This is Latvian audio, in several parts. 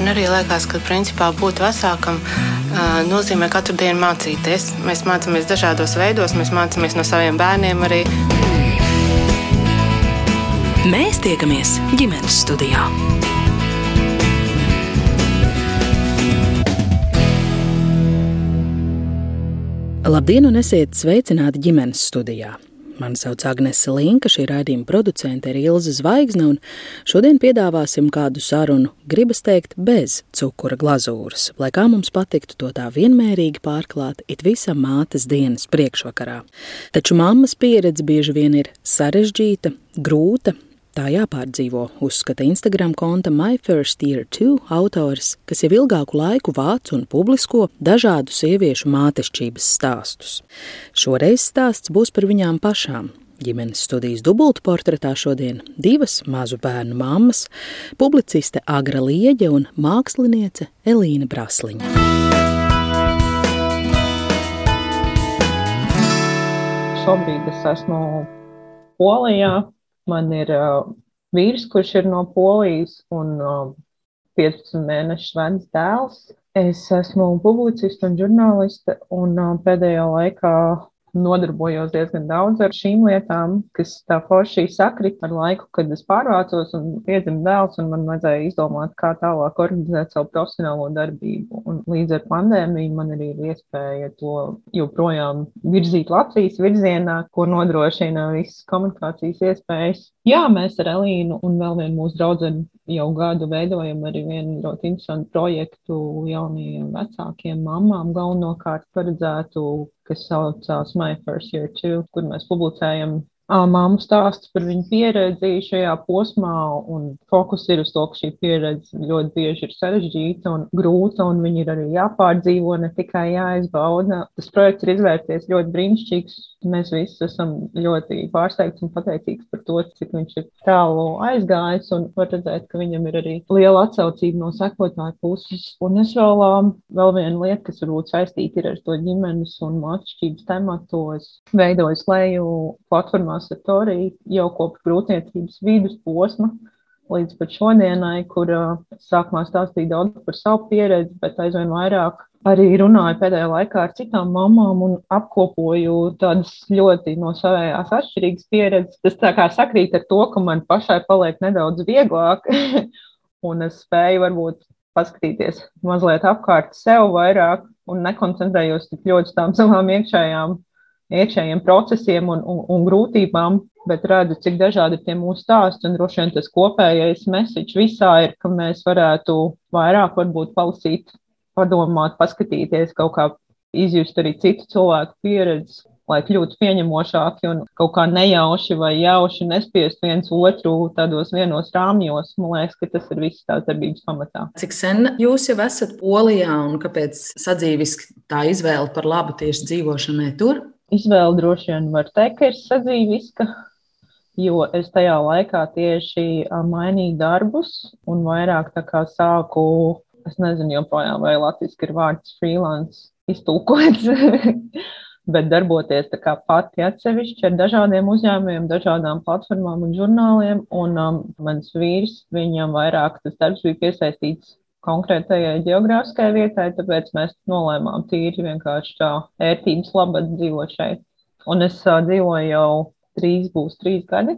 Man arī liekas, ka principā būt vecākam nozīmē katru dienu mācīties. Mēs mācāmies dažādos veidos, mēs mācāmies no saviem bērniem arī. Mēs tiekamies ģimenes studijā. Labdien, un esiet sveicināti ģimenes studijā! Mani sauc Agnese Linka, šī raidījuma producente ir Ilza Zvaigzne, un šodien piedāvāsim kādu sarunu, gribas teikt, bez cukura glazūras, lai kā mums patiktu to tā vienmērīgi pārklāt it visam mātes dienas priekšvakarā. Taču mammas pieredze bieži vien ir sarežģīta, grūta, Tā jāpārdzīvo, uzskata Instagram konta My First Year 2 autors, kas jau ilgāku laiku vāc un publisko dažādu sieviešu mātešķības stāstus. Šoreiz stāsts būs par viņām pašām. Ģimenes studijas dubultu portretā šodien divas mazu bērnu mammas, publiciste Agra Lieģe un māksliniece Elīna Brasliņa. Šobrīd es esmu Polijā, Man ir uh, vīrs, kurš ir no Polijas, un uh, 15 mēnešu vecs dēls. Es esmu publiciste un žurnāliste, un uh, pēdējā laikā nodarbojos diezgan daudz ar šīm lietām, kas tā forši sakrit ar laiku, kad es pārvācos un piedzimu dēls, un man vajadzēja izdomāt, kā tālāk organizēt savu profesionālo darbību. Un līdz ar pandēmiju man arī ir iespēja to joprojām virzīt Latvijas virzienā, ko nodrošina visas komunikācijas iespējas. Jā, mēs ar Elīnu un vēl vienu mūsu draugu jau gadu veidojam arī vienu ļoti interesantu projektu jaunajiem vecākiem, mamām galvenokārt paredzētu kas saucās My First Year Two, kur mēs publicējam Māmu stāsts par viņu pieredzi šajā posmā, un fokus ir uz to, ka šī pieredze ļoti bieži ir sarežģīta un grūta, un viņi ir arī jāpārdzīvo, ne tikai jāizbauda. Tas projekts ir izvērties ļoti brīnišķīgs. Mēs visi esam ļoti pārsteigti un pateicīgi par to, cik viņš ir tālu aizgājis, un var redzēt, ka viņam ir arī liela atsaucība no sekotāju puses. Un es vēl, vēl viena lieta, kas varbūt saistīta ir ar to ģimenes un mākslības tematu, es veidoju slēju platformā Satorī jau kopš grūtniecības vidusposma līdz pat šodienai, kur uh, sākumā stāstīja daudz par savu pieredzi, bet aizvien vairāk arī runāju pēdējā laikā ar citām mamām un apkopoju tādas ļoti no savējās atšķirīgas pieredzes. Tas tā kā sakrīt ar to, ka man pašai paliek nedaudz vieglāk, un es spēju varbūt paskatīties mazliet apkārt sev vairāk un nekoncentrējos tik ļoti uz tām savām iekšējām iekšējiem procesiem un, un, un grūtībām, bet redzu, cik dažādi ir tie mūsu stāsti. Un droši vien tas kopējais message visā ir, ka mēs varētu vairāk varbūt palasīt, padomāt, paskatīties, kaut kā izjust arī citu cilvēku pieredzes, lai kļūtu pieņemošāki un kaut kā nejauši vai jauši nespiest viens otru tādos vienos rāmjos. Man liekas, ka tas ir viss tās darbības pamatā. Cik sen jūs jau esat Polijā un kāpēc sadzīviski tā izvēle par labu tieši dzīvošanai tur? Izvēle droši vien var teikt, ka ir sadzīviska, jo es tajā laikā tieši mainīju darbus un vairāk tā kā sāku, es nezinu joprojām, vai latviski ir vārds freelance iztulkots, bet darboties tā kā pati atsevišķi ar dažādiem uzņēmumiem, dažādām platformām un žurnāliem, un um, mans vīrs, viņam vairāk tas darbs bija piesaistīts konkrētajai geogrāfiskajai vietai, tāpēc mēs nolēmām tīri vienkārši tā ērtības labad dzīvot šeit. Un es uh, dzīvoju jau trīs, būs trīs gadi.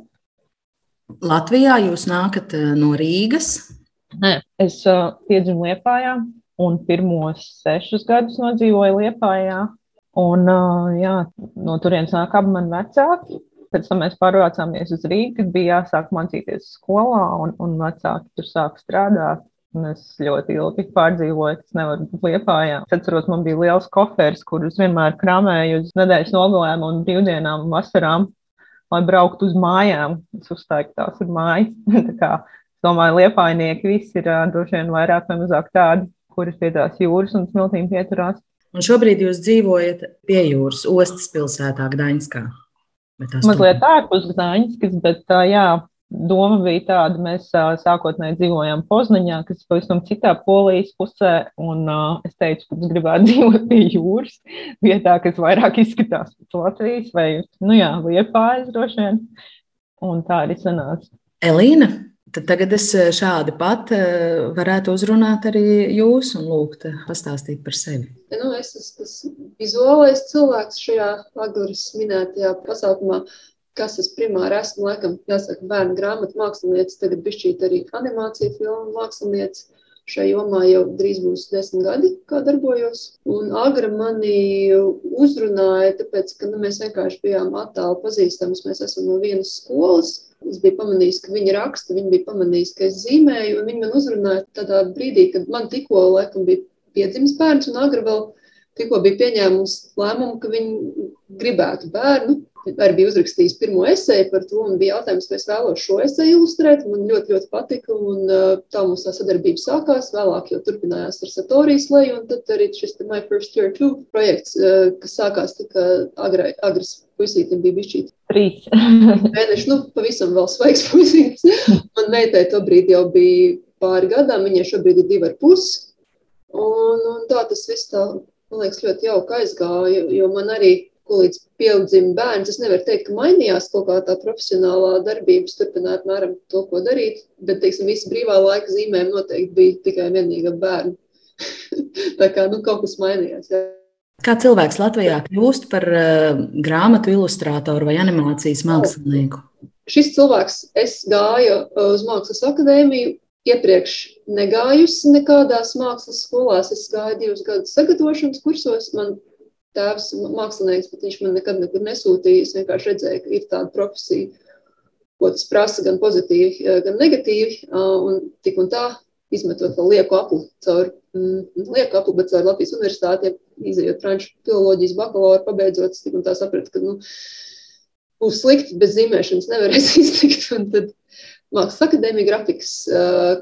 Latvijā jūs nākat no Rīgas? Nē, es uh, piedzimu Liepājā un pirmos sešus gadus nodzīvoju Liepājā. Un, uh, jā, no turienes nāk abi mani vecāki. Pēc tam mēs pārvācāmies uz Rīgā, kad bija jāsāk mācīties skolā, un, un vecāki tur sāk strādāt. Un es ļoti ilgi pārdzīvoju, kas nevar būt liepājā. Es atceros, man bija liels koferis, kurus vienmēr krāmēju uz nedēļas nogalēm un brīvdienām un vasarām, lai brauktu uz mājām. Es uzstāju, ka tās ir mājas. Tā domāju, liepainieki visi ir droši vien vairāk vai mazāk tādi, kuras pie tās jūras un smiltīm pieturās. Un šobrīd jūs dzīvojat pie jūras, ostas pilsētā Gdaņskā. Mazliet ārpus Gdaņskas, bet jā, doma bija tāda, mēs sākotnēji dzīvojām Poznaņā, kas ir pavisam citā polijas pusē, un uh, es teicu, ka es gribētu dzīvot pie jūras, vietā, kas vairāk izskatās pēc Latvijas, vai, nu jā, Liepājas droši vien, un tā arī sanāca. Elīna, Tad tagad es šādi pat varētu uzrunāt arī jūs un lūgt pastāstīt par sevi. Nu, es esmu tas vizuālais cilvēks šajā Agūras minētajā pasākumā kas es primāri esmu, laikam, jāsaka, bērnu grāmatu mākslinieca, tagad bišķīt arī animācija filmu mākslinieca. Šai jomā jau drīz būs desmit gadi, kā darbojos. Un Agra mani uzrunāja, tāpēc, ka nu, mēs vienkārši bijām attāli pazīstami. Mēs esam no vienas skolas. Es biju pamanījis, ka viņi raksta, viņi bija pamanījis, ka es zīmēju, un viņi man uzrunāja tādā brīdī, kad man tikko, laikam, bija piedzimis bērns, un Agra vēl tikko bija pieņēmusi lēmumu, ka viņi gribētu bērnu arī bija uzrakstījis pirmo esēju par to, un bija jautājums, vai es vēlos šo esēju ilustrēt. Man ļoti, ļoti patika, un tā mums tā sadarbība sākās. Vēlāk jau turpinājās ar Satorijas leju, un tad arī šis My First Year 2 projekts, kas sākās tika agrai, agras puisītim bija bišķīt. Trīs. Mēneši, nu, pavisam vēl svaigs puisītis. Man meitai to brīdi jau bija pāri gadām, viņai šobrīd ir divi ar pusi. Un, un tā tas viss tā, man liekas, ļoti jauki aizgāja, jo man arī līdz pieaudzim bērns. Es nevaru teikt, ka mainījās kaut kā tā profesionālā darbība, turpināt mēram to, ko darīt, bet, teiksim, visi brīvā laika zīmēm noteikti bija tikai vienīga bērna. tā kā, nu, kaut kas mainījās. Jā. Kā cilvēks Latvijā kļūst par uh, grāmatu ilustrātoru vai animācijas mākslinieku? Šis cilvēks, es gāju eh, uz Mākslas akadēmiju, iepriekš negājusi nekādās mākslas skolās. Es gāju divus gadus sagatavošanas kursos. Man tēvs mākslinieks, bet viņš man nekad nekur nesūtīja. Es vienkārši redzēju, ka ir tāda profesija, ko tas prasa gan pozitīvi, eh, gan negatīvi. Un tik un tā, izmetot vēl lieku apli caur, mm, lieku apli, bet caur Latvijas universitātiem, izējot franču filoloģijas bakalauru, pabeidzot, tik un tā sapratu, ka, nu, būs slikti, bez zīmēšanas nevarēs iztikt. Un tad Mākslas akadēmija grafikas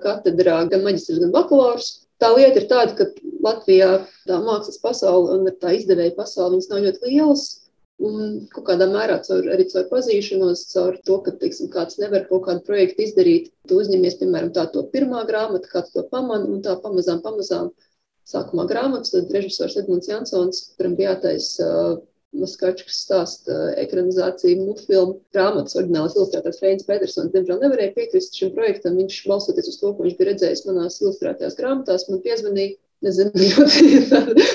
katedrā gan maģistrs, gan bakalaurs tā lieta ir tāda, ka Latvijā tā mākslas pasaule un tā izdevēja pasaule nav ļoti lielas. Un kaut kādā mērā caur, arī caur pazīšanos, caur to, ka teiksim, kāds nevar kaut kādu projektu izdarīt, tu uzņemies, piemēram, tā to pirmā grāmata, kāds to pamana, un tā pamazām, pamazām sākumā grāmatas, tad režisors Edmunds Jansons, kuram bija jātaisa uh, Maskačkas stāsta ekranizācija, multfilmu grāmatas oriģinālais ilustrētājs Reinis Petersons. Diemžēl nevarēja piekrist šim projektam. Viņš, balstoties uz to, ko viņš bija redzējis manās ilustrētajās grāmatās, man piezvanīja. Nezinu, ļoti,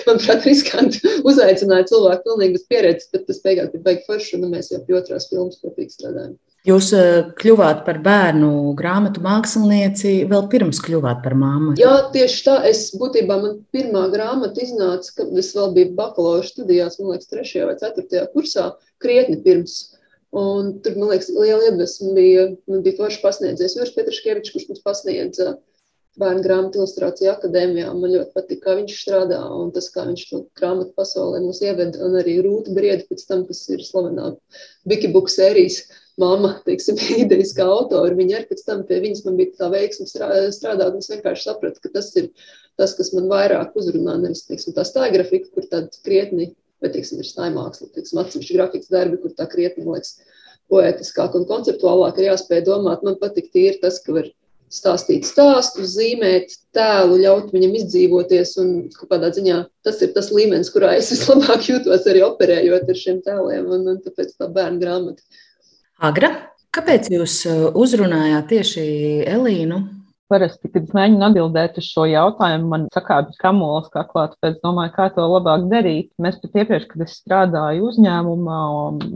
manuprāt, riskanti uzaicināja cilvēku pilnīgi bez pieredzes, bet tas beigās bija baigi forši, un mēs jau pie otrās filmas kopīgi strādājam. Jūs eh, kļuvāt par bērnu grāmatu mākslinieci vēl pirms kļuvāt par māmu. Jā, tieši tā. Es būtībā man pirmā grāmata iznāca, kad es vēl biju bakalaura studijās, man liekas, trešajā vai ceturtajā kursā, krietni pirms. Un tur, man liekas, liela iedvesma bija, man bija forši pasniedzies Juris Petriškevičs, kurš mums pasniedza bērnu grāmatu ilustrāciju akadēmijā. Man ļoti patīk, kā viņš strādā un tas, kā viņš to grāmatu pasaulē mūs ieved. Un arī Rūta Brieda pēc tam, kas ir slavenā Wikibook sērijas mamma, teiksim, idejas kā autori. Viņa arī pēc tam pie viņas man bija tā veiksme strādāt. Es vienkārši sapratu, ka tas ir tas, kas man vairāk uzrunā. Nevis, teiksim, tā stāja grafika, kur tāda krietni, vai, teiksim, ir stāja māksla, teiksim, atsevišķi grafikas darbi, kur tā krietni, liekas, poētiskāk un konceptuālāk ir jāspēj domāt. Man patīk tīri tas, ka var stāstīt stāstu, zīmēt tēlu, ļaut viņam izdzīvoties. Un kādā ziņā tas ir tas līmenis, kurā es vislabāk jūtos arī operējot ar šiem tēliem. Un, un tāpēc tā bērnu grāmata Agra, kāpēc jūs uh, uzrunājāt tieši Elīnu? Parasti, kad es mēģinu atbildēt uz šo jautājumu, man sakāpjas kamols kaklā, tāpēc domāju, kā to labāk darīt. Mēs pat iepriekš, kad es strādāju uzņēmumā,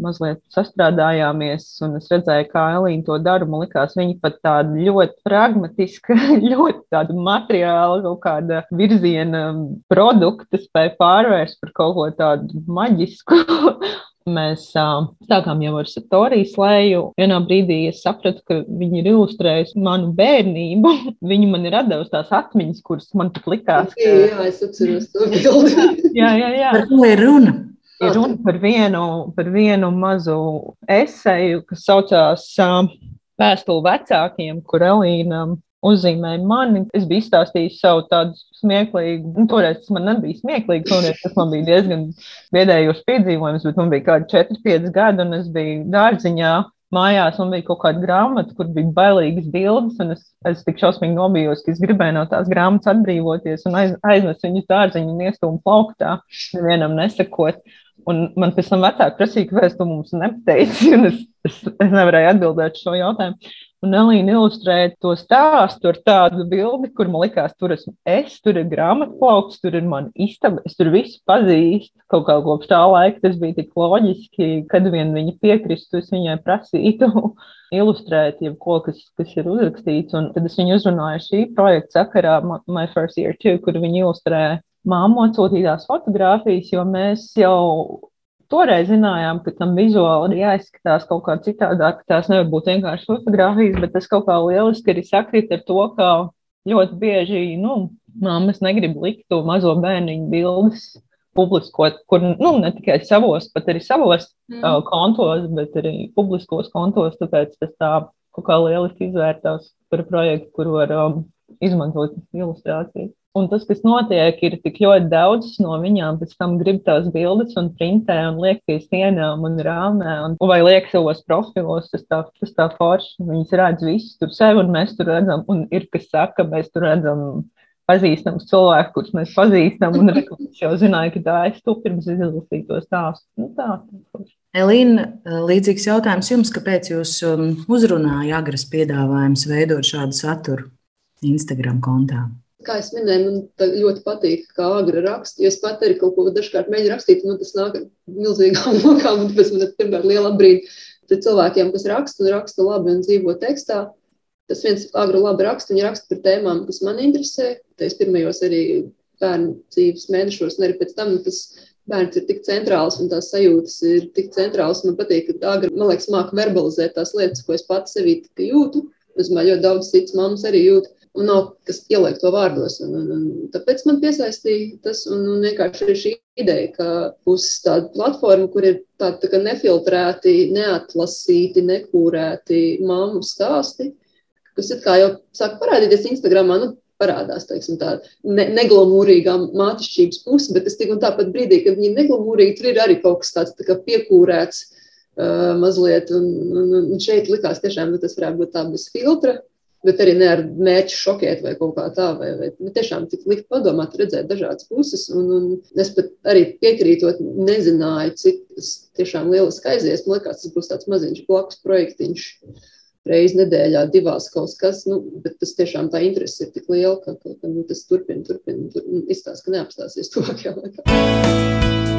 mazliet sastrādājāmies, un es redzēju, kā Elīna to dara. Man likās, viņa pat tāda ļoti pragmatiska, ļoti tāda materiāla, kaut kāda virziena produkta spēja pārvērst par kaut ko tādu maģisku. Mēs uh, sākām jau ar Satorijas lēju. Vienā brīdī es sapratu, ka viņi ir ilustrējuši manu bērnību. Viņi man ir devusi tās atmiņas, kuras man pat likās. Ka... Jā, es atceros to bildi. jā, jā, jā. Par ko ir runa? Ir runa par vienu, par vienu mazu eseju, kas saucās uh, Vēstuli vecākiem, kur Elīna uzzīmēja mani. Es biju izstāstījis savu tādu smieklīgu, nu, toreiz tas man nebija smieklīgi, toreiz tas man bija diezgan biedējošs piedzīvojums, bet man bija kādi 4-5 gadi, un es biju dārziņā. Mājās man bija kaut kāda grāmata, kur bija bailīgas bildes, un es, es tik šausmīgi nobijos, ka es gribēju no tās grāmatas atbrīvoties un aiz, aiznesu viņu dārziņu un iestūmu plauktā, nevienam nesakot. Un man pēc tam vecāki prasīja, kāpēc tu mums nepateici, un es, es, es nevarēju atbildēt šo jautājumu. Un Elīna ilustrēja to stāstu ar tādu bildi, kur man likās, tur esmu es, tur ir grāmatplauks, tur ir mana istaba, es tur visu pazīstu. Kaut kā kopš tā laika tas bija tik loģiski, kad vien viņa piekristu, es viņai prasītu ilustrēt jebko, kas, kas ir uzrakstīts. Un tad es viņu uzrunāju šī projekta sakarā, My First Year Two, kur viņa ilustrēja māmu atsūtītās fotogrāfijas, jo mēs jau toreiz zinājām, ka tam vizuāli ir jāizskatās kaut kā citādāk, ka tās nevar būt vienkārši fotografijas, bet tas kaut kā lieliski arī sakrīt ar to, ka ļoti bieži, nu, māmas negrib likt to mazo bērniņu bildes publiskot, kur, nu, ne tikai savos, bet arī savos mm. uh, kontos, bet arī publiskos kontos, tāpēc tas tā kaut kā lieliski izvērtās par projektu, kur var um, izmantot ilustrācijas. Un tas, kas notiek, ir tik ļoti daudz no viņām, pēc tam grib tās bildes un printē un liek pie sienām un rāmē, un, vai liek savos profilos, tas tā, tas tā forši. Viņas redz visu tur sevi, un mēs tur redzam, un ir, kas saka, mēs tur redzam pazīstams cilvēku, kurus mēs pazīstam, un viņš jau zināja, ka tā es tu pirms izlasīju to stāstu. Nu, tā. Elīna, līdzīgs jautājums jums, kāpēc jūs um, uzrunājāt agras piedāvājums veidot šādu saturu Instagram kontā? Kā es minēju, man ļoti patīk, kā agri raksta. Es pat arī kaut ko dažkārt mēģinu rakstīt, man tas nāk ar milzīgām lokām, un tāpēc man ir pirmkārt liela brīdi. Tad cilvēkiem, kas raksta un raksta labi un dzīvo tekstā, tas viens agri labi raksta, viņi raksta par tēmām, kas man interesē. Tas pirmajos arī bērnu dzīves mēnešos, un arī pēc tam tas bērns ir tik centrāls un tās sajūtas ir tik centrāls. Man patīk, ka agri, man liekas, māca verbalizēt tās lietas, ko es pats sevī jūtu. Es domāju, ļoti daudz citas mammas arī jūt un nav kas ieliek to vārdos. Un, un, un, tāpēc man piesaistīja tas un, un vienkārši šī ideja, ka būs tāda platforma, kur ir tādi tā nefiltrēti, neatlasīti, nekūrēti mammu stāsti, kas it kā jau sāk parādīties Instagramā. Nu, parādās teiksim, tā ne, neglamūrīgā mātišķības puse, bet es tik un tāpat brīdī, kad viņi ir neglamūrīgi, tur ir arī kaut kas tāds tā piekūrēts uh, mazliet. Un, un, un šeit likās tiešām, ka tas varētu būt tā bez filtra, bet arī ne ar mērķu šokēt vai kaut kā tā. Vai, vai, bet tiešām tik likt padomāt, redzēt dažādas puses. Un, un es pat arī piekrītot, nezināju, cik tiešām lieliski aizies. Man liekas, tas būs tāds maziņš blakus projektiņš. Reizi nedēļā, divās kaut kas, nu, bet tas tiešām tā interese ir tik liela, ka, ka, nu, tas turpina, turpina, turpina izstāsta, ka neapstāsies tuvākajā laikā.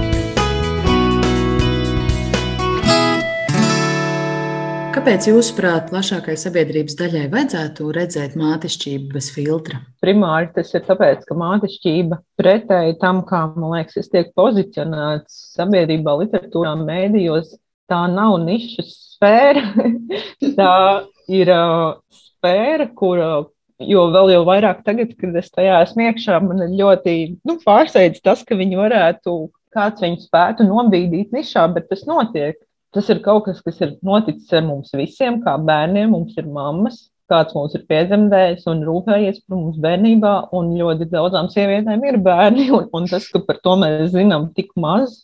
Kāpēc, jūsuprāt, plašākai sabiedrības daļai vajadzētu redzēt mātešķību bez filtra? Primāri tas ir tāpēc, ka mātešķība pretēji tam, kā man liekas, tiek pozicionēts sabiedrībā, literatūrā, mēdījos, tā nav nišas sfēra. tā ir sfēra, kura Jo vēl jau vairāk tagad, kad es tajā esmu iekšā, man ir ļoti nu, pārsteidz tas, ka viņi varētu, kāds viņu spētu nobīdīt nišā, bet tas notiek. Tas ir kaut kas, kas ir noticis ar mums visiem, kā bērniem. Mums ir mammas, kāds mūs ir piedzemdējis un rūpējies par mums bērnībā, un ļoti daudzām sievietēm ir bērni. Un, un tas, ka par to mēs zinām tik maz,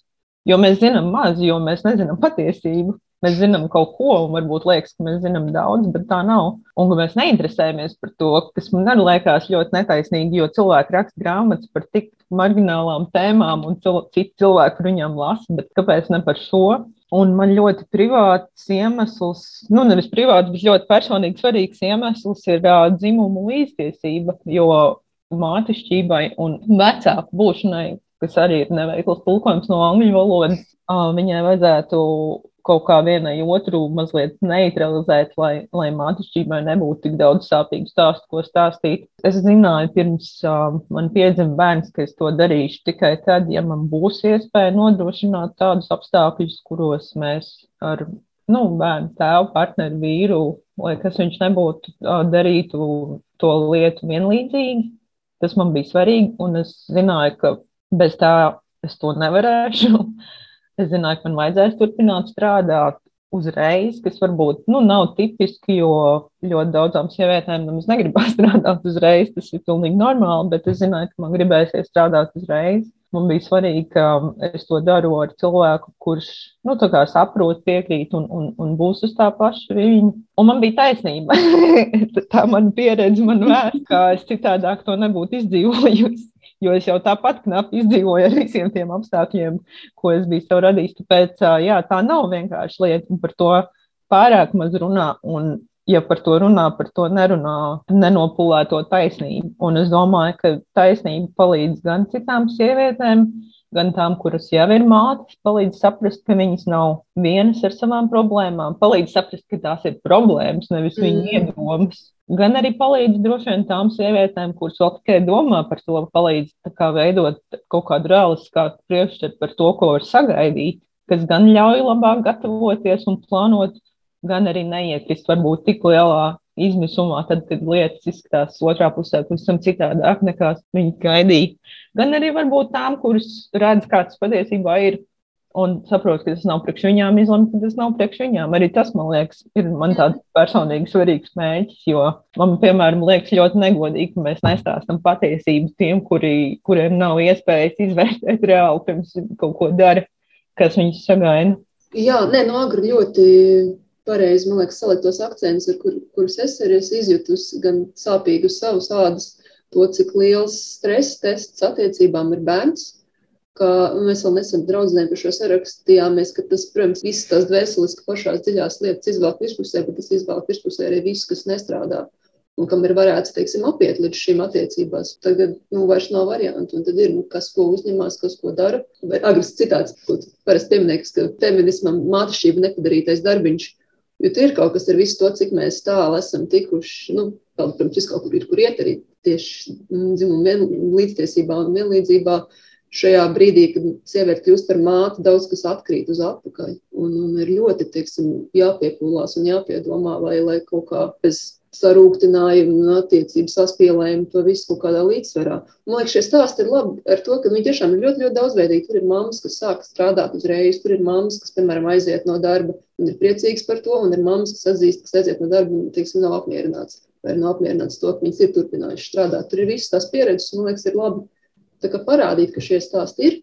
jo mēs zinām maz, jo mēs nezinām patiesību. Mēs zinām kaut ko, un varbūt liekas, ka mēs zinām daudz, bet tā nav. Un ka mēs neinteresējamies par to, kas man arī liekas ļoti netaisnīgi, jo cilvēki raksta grāmatas par tik marginālām tēmām, un cil citi cilvēki par viņām lasa, bet kāpēc ne par šo? Un man ļoti privāts iemesls, nu, nevis privāts, bet ļoti personīgi svarīgs iemesls ir uh, dzimumu līdztiesība. Jo mātišķībai un vecāku būšanai, kas arī ir neveikls tulkojums no angļu valodas, uh, viņai vajadzētu kaut kā vienai otru mazliet neutralizēt, lai, lai mātišķībai nebūtu tik daudz sāpīgu stāstu, ko stāstīt. Es zināju, pirms uh, man piedzima bērns, ka es to darīšu tikai tad, ja man būs iespēja nodrošināt tādus apstākļus, kuros mēs ar nu, bērnu tēvu, partneru, vīru, lai kas viņš nebūtu, darītu to lietu vienlīdzīgi. Tas man bija svarīgi, un es zināju, ka bez tā es to nevarēšu. Es zināju, ka man vajadzēs turpināt strādāt uzreiz, kas varbūt nu, nav tipiski, jo ļoti daudzām sievietēm nemaz negribas strādāt uzreiz. Tas ir pilnīgi normāli, bet es zināju, ka man gribēsies strādāt uzreiz. Man bija svarīgi, ka es to daru ar cilvēku, kurš nu, saprot, piekrīt un, un, un būs uz tā paša viņa. Un man bija taisnība. tā mana pieredze man vēsta, ka es citādāk to nebūtu izdzīvojusi jo es jau tāpat knapi izdzīvoju ar visiem tiem apstākļiem, ko es biju sev radījis. Tāpēc jā, tā nav vienkārši lieta, un par to pārāk maz runā. Un ja par to runā, par to nerunā, nenopulēto taisnību. Un es domāju, ka taisnība palīdz gan citām sievietēm, gan tām, kuras jau ir mātes, palīdz saprast, ka viņas nav vienas ar savām problēmām, palīdz saprast, ka tās ir problēmas, nevis mm. iedomas. Gan arī palīdz droši vien tām sievietēm, kuras vēl tikai domā par to, palīdz kā veidot kaut kādu realistiskāku priekšstatu par to, ko var sagaidīt, kas gan ļauj labāk gatavoties un plānot, gan arī neiekrist varbūt tik lielā izmisumā, tad, kad lietas izskatās otrā pusē pavisam citādāk nekā viņi gaidīja. Gan arī varbūt tām, kuras redz, kāds patiesībā ir. Un saprotu, ka tas nav priekš viņām izlemt, ka tas nav priekš viņām. Arī tas, man liekas, ir man tāds personīgi svarīgs mērķis. Jo man, piemēram, liekas ļoti negodīgi, ka mēs nestāstām patiesību tiem, kuri, kuriem nav iespējas izvērtēt reāli pirms kaut ko dara, kas viņus sagaida. Jā, nē, no agri ļoti pareizi, man liekas, salikt tos akcentus, kur, kurus es arī esmu izjutusi, gan sāpīgi uz savas ādas, to, cik liels stress tests attiecībām ir bērns. Mēs vēl nesen draudzinājām par šo sarakstījāmies, ka tas, protams, visas tās dvēseliski pašās dziļās lietas izvelk virspusē, bet tas izvelk virspusē arī viss, kas nestrādā un kam ir varēts, teiksim, apiet līdz šīm attiecībās. Tagad nu, vairs nav variantu, un tad ir, nu, kas ko uzņemās, kas ko dara. Vai agresīvs citāts, ko parasti pieminieks, ka feminismam mātešība nepadarītais darbiņš Jo tur ir kaut kas ar visu to, cik mēs tālu esam tikuši. Nu, protams, kaut kur ir, kur iet arī tieši mm, dzimuma līdztiesībā un vienlīdzībā. Šajā brīdī, kad sieviete kļūst par māti, daudz kas atkrīt uz atpakaļ. Un, un ir ļoti teiksim, jāpiepūlās un jāpiedomā, lai, lai kaut kā bez sarūktinājumu un attiecību saspīlējumu to visu kaut kādā līdzsvarā. Man liekas, šie stāsti ir labi ar to, ka viņi tiešām ir ļoti, ļoti daudzveidīgi. Tur ir mammas, kas sāk strādāt uzreiz, tur ir mammas, kas, piemēram, aiziet no darba un ir priecīgas par to, un ir mammas, kas atzīst, kas aiziet no darba un, teiksim, nav apmierināts vai nav apmierināts to, ka viņas ir turpinājušas strādāt. Tur ir visas tās pieredzes, un man liekas, ir labi parādīt, ka šie stāsti ir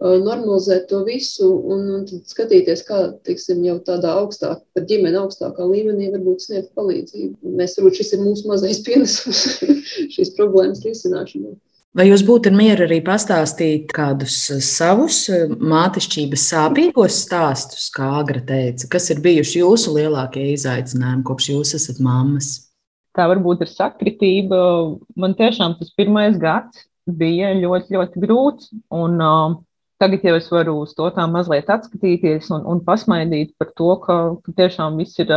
normalizēt to visu un, un skatīties, kā teiksim, jau tādā augstākā, par ģimeni augstākā līmenī varbūt sniegt palīdzību. Mēs varbūt šis ir mūsu mazais pienesums šīs problēmas risināšanai. Vai jūs būtu mieru arī pastāstīt kādus savus mātešķības sāpīgos stāstus, kā Agra teica, kas ir bijuši jūsu lielākie izaicinājumi, kopš jūs esat mammas? Tā varbūt ir sakritība. Man tiešām tas pirmais gads bija ļoti, ļoti grūts. Un, uh, Tagad jau es varu uz to tā mazliet atskatīties un, un pasmaidīt par to, ka, ka tiešām viss ir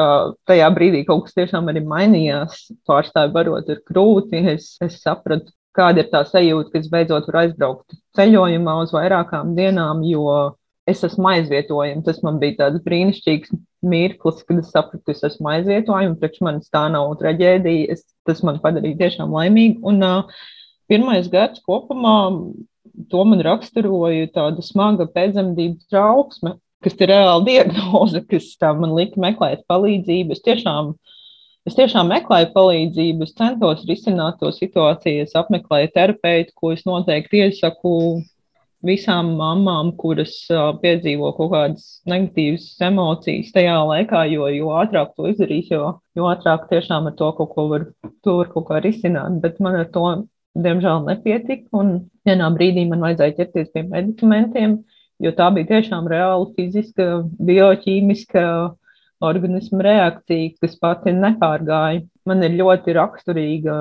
tajā brīdī kaut kas tiešām arī mainījās. Pārstāvi barot ir grūti. Es, es sapratu, kāda ir tā sajūta, ka es beidzot varu aizbraukt ceļojumā uz vairākām dienām, jo es esmu aizvietojama. Tas man bija tāds brīnišķīgs mirklis, kad es sapratu, ka es esmu aizvietojama, priekš manis tā nav traģēdija. Es, tas man padarīja tiešām laimīgu. Un, uh, pirmais gads kopumā to man raksturoja tāda smaga pēcdzemdību trauksme, kas ir reāla diagnoze, kas man lika meklēt palīdzību. Es tiešām, es tiešām meklēju palīdzību, es centos risināt to situāciju, es apmeklēju terapeitu, ko es noteikti iesaku visām mamām, kuras piedzīvo kaut kādas negatīvas emocijas tajā laikā, jo, jo ātrāk to izdarīs, jo, jo ātrāk tiešām ar to kaut ko var, to var kaut kā risināt. Bet man ar to diemžēl nepietika. Un vienā brīdī man vajadzēja ķerties pie medikamentiem, jo tā bija tiešām reāla fiziska, bioķīmiska organisma reakcija, kas pati nepārgāja. Man ir ļoti raksturīga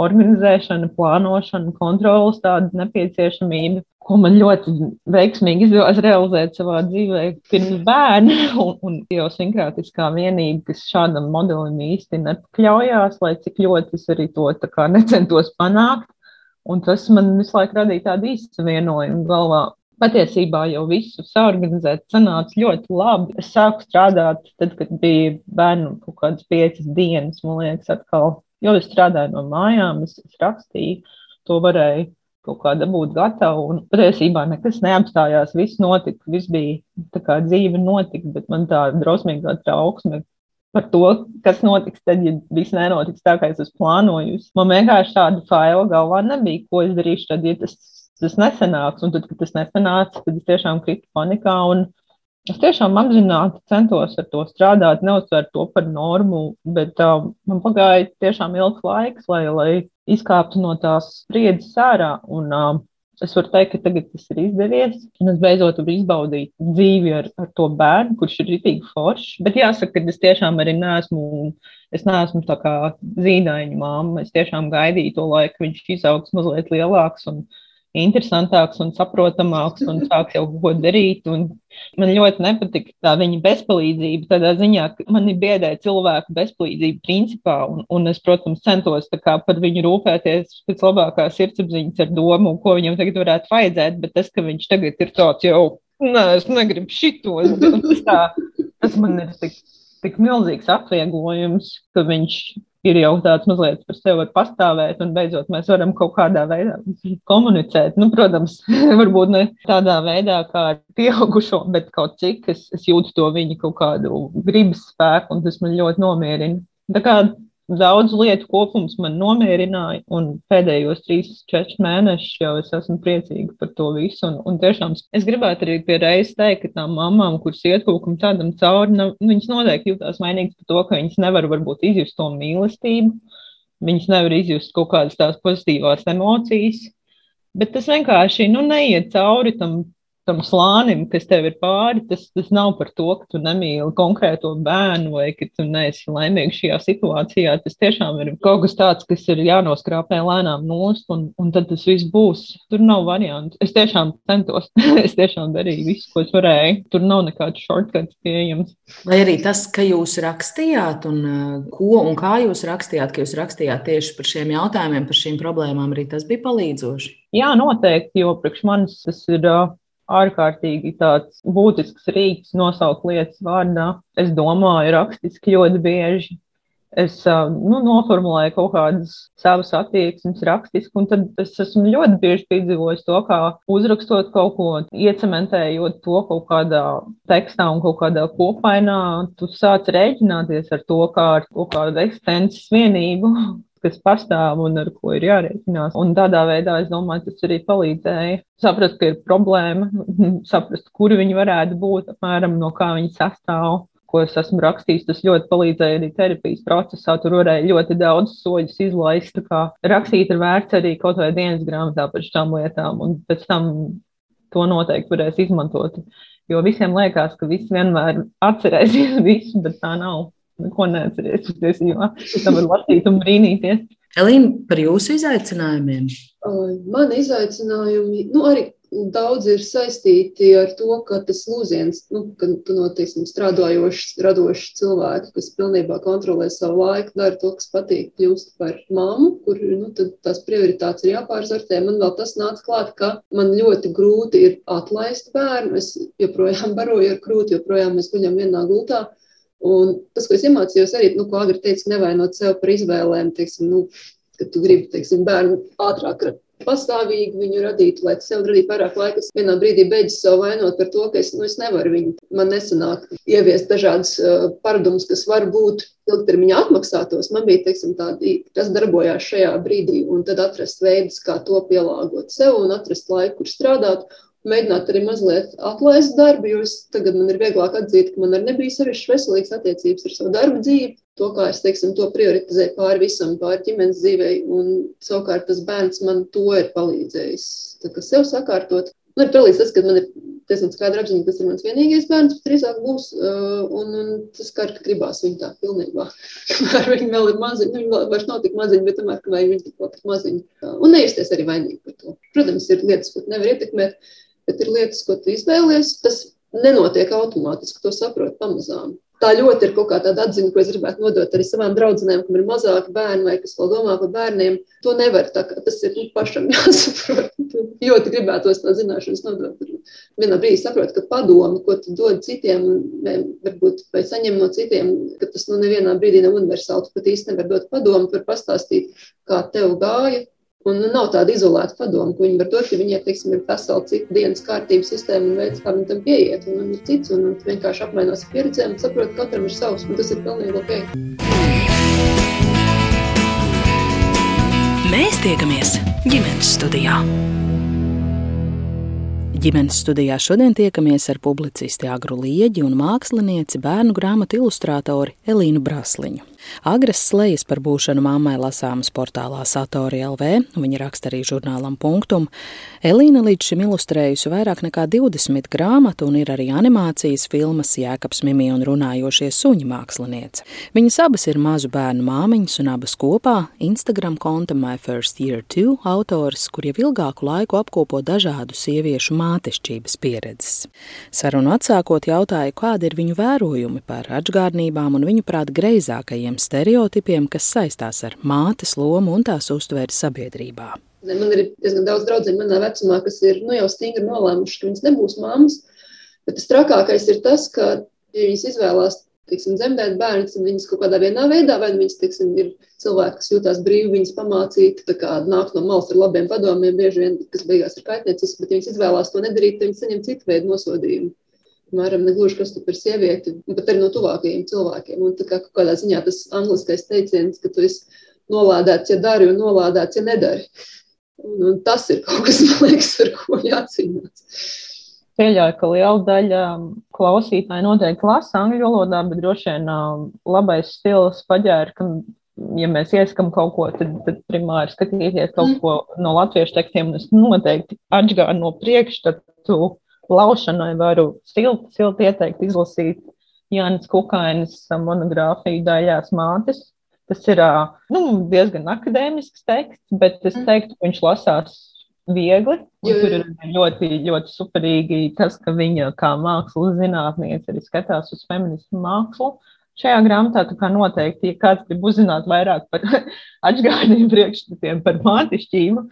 organizēšana, plānošana, kontrolas tāda nepieciešamība, ko man ļoti veiksmīgi izdevās realizēt savā dzīvē pirms bērna. Un, un idiosinkrātiskā vienība, kas šādam modelim īsti nepakļaujās, lai cik ļoti es arī to necentos panākt. Un tas man visu laiku radīja tādu izsavienojumu galvā. Patiesībā jau visu saorganizēt sanāca ļoti labi. Es sāku strādāt, tad, kad bija bērnu kaut kādas piecas dienas, man liekas, atkal, jo es strādāju no mājām, es, es rakstīju, to varēju kaut kā dabūt gatavu. Un patiesībā nekas neapstājās, viss notika, viss bija tā kā dzīve notika, bet man tā drausmīgā trauksme par to, kas notiks tad, ja viss nenotiks tā, kā es esmu plānojusi. Man vienkārši tāda faila galvā nebija, ko es darīšu tad, ja tas, tas nesanāks. Un tad, kad tas nesanāca, tad es tiešām kritu panikā. Es tiešām apzināti centos ar to strādāt, neuzsvērt to par normu, bet uh, man pagāja tiešām ilgs laiks, lai, lai izkāptu no tās spriedzes ārā. Un, uh, Es varu teikt, ka tagad tas ir izdevies. Es beidzot varu izbaudīt dzīvi ar, ar to bērnu, kurš ir rītīgi foršs. Bet jāsaka, ka es tiešām arī neesmu, es neesmu tā kā zīdaiņa māma. Es tiešām gaidīju to laiku, ka viņš izaugs mazliet lielāks. Un, interesantāks un saprotamāks un sāk jau ko darīt. Un man ļoti nepatika tā viņa bezpalīdzība. Tādā ziņā, man ir biedē cilvēku bezpalīdzība principā, un, un es, protams, centos par viņu rūpēties pēc labākās sirdsapziņas ar domu, ko viņam tagad varētu vajadzēt, bet tas, ka viņš tagad ir tāds jau, nē, es negribu šitos, tas, tā, tas man ir tik, tik milzīgs atvieglojums, ka viņš ir jau tāds mazliet par sevi pastāvēt, un beidzot mēs varam kaut kādā veidā komunicēt. Nu, protams, varbūt ne tādā veidā, kā ar pieaugušo, bet kaut cik es, es jūtu to viņa kaut kādu gribas spēku, un tas man ļoti nomierina. Tā kā daudz lietu kopums man nomierināja, un pēdējos trīs, četrus mēnešus jau es esmu priecīga par to visu. Un, un tiešām es gribētu arī pie reizes teikt, ka tām mamām, kuras iet kaut kam tādam cauri, nav, viņas noteikti jūtās vainīgas par to, ka viņas nevar varbūt izjust to mīlestību, viņas nevar izjust kaut kādas tās pozitīvās emocijas. Bet tas vienkārši nu, neiet cauri tam tam slānim, kas tev ir pāri, tas, tas nav par to, ka tu nemīli konkrēto bērnu vai ka tu neesi laimīgs šajā situācijā. Tas tiešām ir kaut kas tāds, kas ir jānoskrāpē lēnām nost, un, un tad tas viss būs. Tur nav variantu. Es tiešām centos, es tiešām darīju visu, ko es varēju. Tur nav nekāds shortcuts pieejams. Vai arī tas, ka jūs rakstījāt, un uh, ko un kā jūs rakstījāt, ka jūs rakstījāt tieši par šiem jautājumiem, par šīm problēmām, arī tas bija palīdzoši? Jā, noteikti, jo priekš manis tas ir uh, ārkārtīgi tāds būtisks rīks nosaukt lietas vārdā. Es domāju rakstiski ļoti bieži. Es nu, noformulēju kaut kādas savas attieksmes rakstiski, un tad es esmu ļoti bieži piedzīvojis to, kā uzrakstot kaut ko, iecementējot to kaut kādā tekstā un kaut kādā kopainā, tu sāc rēķināties ar to kā ar kaut kādu eksistences vienību, kas pastāv un ar ko ir jārēķinās. Un tādā veidā, es domāju, tas arī palīdzēja saprast, ka ir problēma, saprast, kur viņi varētu būt, apmēram no kā viņi sastāv. Ko es esmu rakstījis, tas ļoti palīdzēja arī terapijas procesā. Tur varēja ļoti daudz soļus izlaist. Rakstīt ir vērts arī kaut vai dienas grāmatā par šām lietām, un pēc tam to noteikti varēs izmantot. Jo visiem liekas, ka viss vienmēr atcerēsies visu, bet tā nav neko neatceries patiesībā. Tam var lasīt un brīnīties. Elīna, par jūsu izaicinājumiem? Man izaicinājumi, nu, arī daudz ir saistīti ar to, ka tas lūziens, nu, ka tu no, teiksim, strādājošs, radošs cilvēks, kas pilnībā kontrolē savu laiku, dara to, kas patīk, kļūst par mammu, kur, nu, tad tās prioritātes ir jāpārzartē. Man vēl tas nāca klāt, ka man ļoti grūti ir atlaist bērnu. Es joprojām baroju ar krūti, joprojām mēs guļam vienā gultā. Un tas, ko es iemācījos, arī, nu, ko agri teicu, nevainot sev par izvēlēm, teiksim, nu, ka tu gribi, teiksim, bērnu ātrāk pastāvīgi viņu radīt, lai sev radītu vairāk laika. Es vienā brīdī beidzu sev vainot par to, ka es, nu, es nevaru viņu, man nesanāk ieviest dažādas uh, paradumus, kas var būt ilgtermiņā atmaksātos. Man bija, teiksim, tādi, kas darbojās šajā brīdī, un tad atrast veidus, kā to pielāgot sev un atrast laiku, kur strādāt mēģināt arī mazliet atlaist darbu, jo es tagad man ir vieglāk atzīt, ka man arī nebija sevišķi veselīgas attiecības ar savu darbu dzīvi. To, kā es teiksim, to prioritizēju pāri visam, pāri ģimenes dzīvei, un savukārt tas bērns man to ir palīdzējis. Tā kā sev sakārtot, man ir palīdzējis tas, ka man ir diezgan skaidra apziņa, ka tas ir mans vienīgais bērns, bet drīzāk būs, uh, un, un tas kā ka gribās viņu tā pilnībā. Kamēr viņi vēl ir maziņi, viņi vēl vairs nav tik maziņi, bet tomēr, kamēr viņi vēl tik maziņi. Un nejusties arī vainīgi par to. Protams, ir lietas, ko nevar ietekmēt, bet ir lietas, ko tu izvēlies. Tas nenotiek automātiski, to saprot pamazām. Tā ļoti ir kaut kā tāda atziņa, ko es gribētu nodot arī savām draudzenēm, kam ir mazāki bērni vai kas vēl domā par bērniem. To nevar, tā, tas ir nu, pašam jāsaprot. ļoti gribētos tā zināšanas nodot. Vienā brīdī saprot, ka padomi, ko tu dod citiem, varbūt vai saņem no citiem, ka tas nu nevienā brīdī nav universāli. Tu pat īsti nevar dot padomu, var pastāstīt, kā tev gāja, Un nu, nav tāda izolēta padoma, ko viņi var dot, ja viņiem teiksim, ir vesela cita dienas kārtības sistēma un veids, kā viņi tam pieiet. Un, un ir cits, un, un vienkārši apmainās pieredzēm un saprot, ka katram ir savs, un tas ir pilnīgi ok. Mēs tiekamies ģimenes studijā. Ģimenes studijā šodien tiekamies ar publicisti Agru Lieģi un mākslinieci bērnu grāmatu ilustrātori Elīnu Brasliņu. Agras slejas par būšanu mammai lasāmas portālā Satori LV, viņa raksta arī žurnālam Punktum. Elīna līdz šim ilustrējusi vairāk nekā 20 grāmatu un ir arī animācijas filmas Jēkabs Mimi un runājošie suņi māksliniece. Viņas abas ir mazu bērnu māmiņas un abas kopā Instagram konta My First Year 2 autors, kur jau ilgāku laiku apkopo dažādu sieviešu mātešķības pieredzes. Sarunu atsākot jautāju, kādi ir viņu vērojumi par atžgārnībām un viņu prāt greizākajiem stereotipiem, kas saistās ar mātes lomu un tās uztveri sabiedrībā. Man ir diezgan daudz draugu manā vecumā, kas ir nu, jau stingri nolēmuši, ka viņas nebūs mammas. Bet tas trakākais ir tas, ka ja viņas izvēlās teiksim, dzemdēt bērnu, tad viņas kaut kādā veidā, vai viņas teiksim, ir cilvēki, kas jūtas brīvi, viņas pamācīt, kā nāk no malas ar labiem padomiem, bieži vien, kas beigās ir kaitniecisks, bet ja viņas izvēlās to nedarīt, tad viņas saņem citu veidu nosodījumu. Mēram, negluži kas tu par sievieti, bet arī no tuvākajiem cilvēkiem. Un tā kā kādā ziņā tas angliskais teiciens, ka tu esi nolādēts, ja dari, un nolādēts, ja nedari. Un, un tas ir kaut kas, liekas, ar ko jācīnās. Pieļauju, ka liela daļa klausītāju noteikti lasa angļu valodā, bet droši vien labais stils paģēra, ka, ja mēs ieskam kaut ko, tad, tad primāri skatīties kaut mm. ko no latviešu tekstiem, es noteikti atgāju no priekšu, tad tu laušanai varu silti, silti ieteikt izlasīt Jānis Kukainas monogrāfiju daļās mātes. Tas ir nu, diezgan akadēmisks teksts, bet es mm. teiktu, ka viņš lasās viegli. Tur ir ļoti, ļoti superīgi tas, ka viņa kā mākslas zinātniece arī skatās uz feminismu mākslu. Šajā grāmatā tā kā noteikti, ja kāds grib uzzināt vairāk par atgādiem priekšstatiem par mātišķību,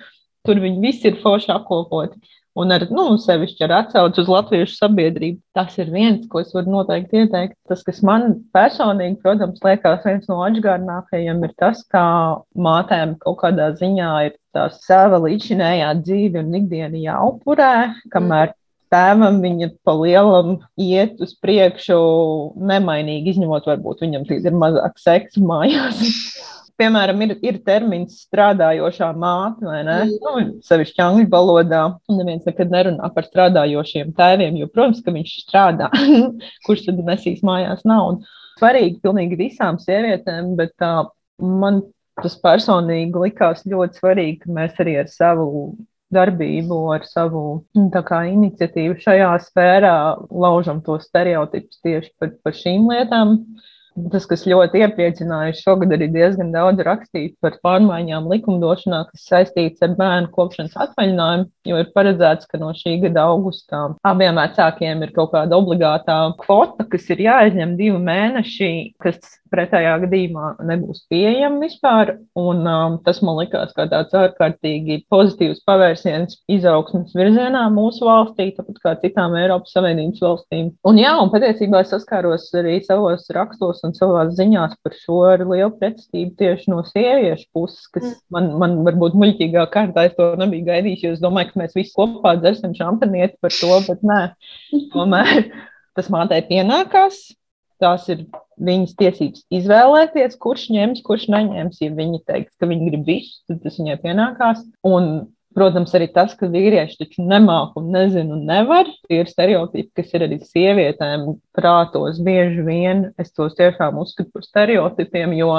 tur viņi visi ir forši apkopoti. Un ar, nu, sevišķi ar atsauci uz latviešu sabiedrību. Tas ir viens, ko es varu noteikti ieteikt. Tas, kas man personīgi, protams, liekas viens no atgādinākajiem, ir tas, kā mātēm kaut kādā ziņā ir tā sava līdzinējā dzīve un ikdiena jāupurē, kamēr tēvam viņa pa lielam iet uz priekšu nemainīgi, izņemot varbūt viņam ir mazāk seksa mājās piemēram, ir, ir termins strādājošā māte, vai ne? Mm. Nu, sevišķi angļu valodā. Neviens nekad nerunā par strādājošiem tēviem, jo, protams, ka viņš strādā. Kurš tad nesīs mājās naudu? Svarīgi pilnīgi visām sievietēm, bet uh, man tas personīgi likās ļoti svarīgi, ka mēs arī ar savu darbību, ar savu nu, kā, iniciatīvu šajā sfērā laužam tos stereotipus tieši par, par šīm lietām. Uh, Tas, kas ļoti iepriecināja, šogad arī diezgan daudz rakstīt par pārmaiņām likumdošanā, kas saistīts ar bērnu kopšanas atvaļinājumu, jo ir paredzēts, ka no šī gada augustā abiem vecākiem ir kaut kāda obligātā kvota, kas ir jāizņem divi mēneši, kas pretējā gadījumā nebūs pieejama vispār. Un, um, tas man likās kā tāds ārkārtīgi pozitīvs pavērsiens izaugsmas virzienā mūsu valstī, tāpat kā citām Eiropas Savienības valstīm. Un, jā, un patiesībā es saskāros arī savos rakstos un savās ziņās par šo lielu pretestību tieši no sieviešu puses, kas mm. man, man varbūt muļķīgā kārtā es to nebiju gaidījis, jo es domāju, ka mēs visi kopā dzersim šampanieti par to, bet nē, tomēr tas mātei pienākās tās ir viņas tiesības izvēlēties, kurš ņems, kurš neņems. Ja viņi teiks, ka viņi grib visu, tad tas viņai pienākās. Un, protams, arī tas, ka vīrieši taču nemāku un nezinu un nevar, ir stereotipi, kas ir arī sievietēm prātos bieži vien. Es tos tiešām uzskatu par stereotipiem, jo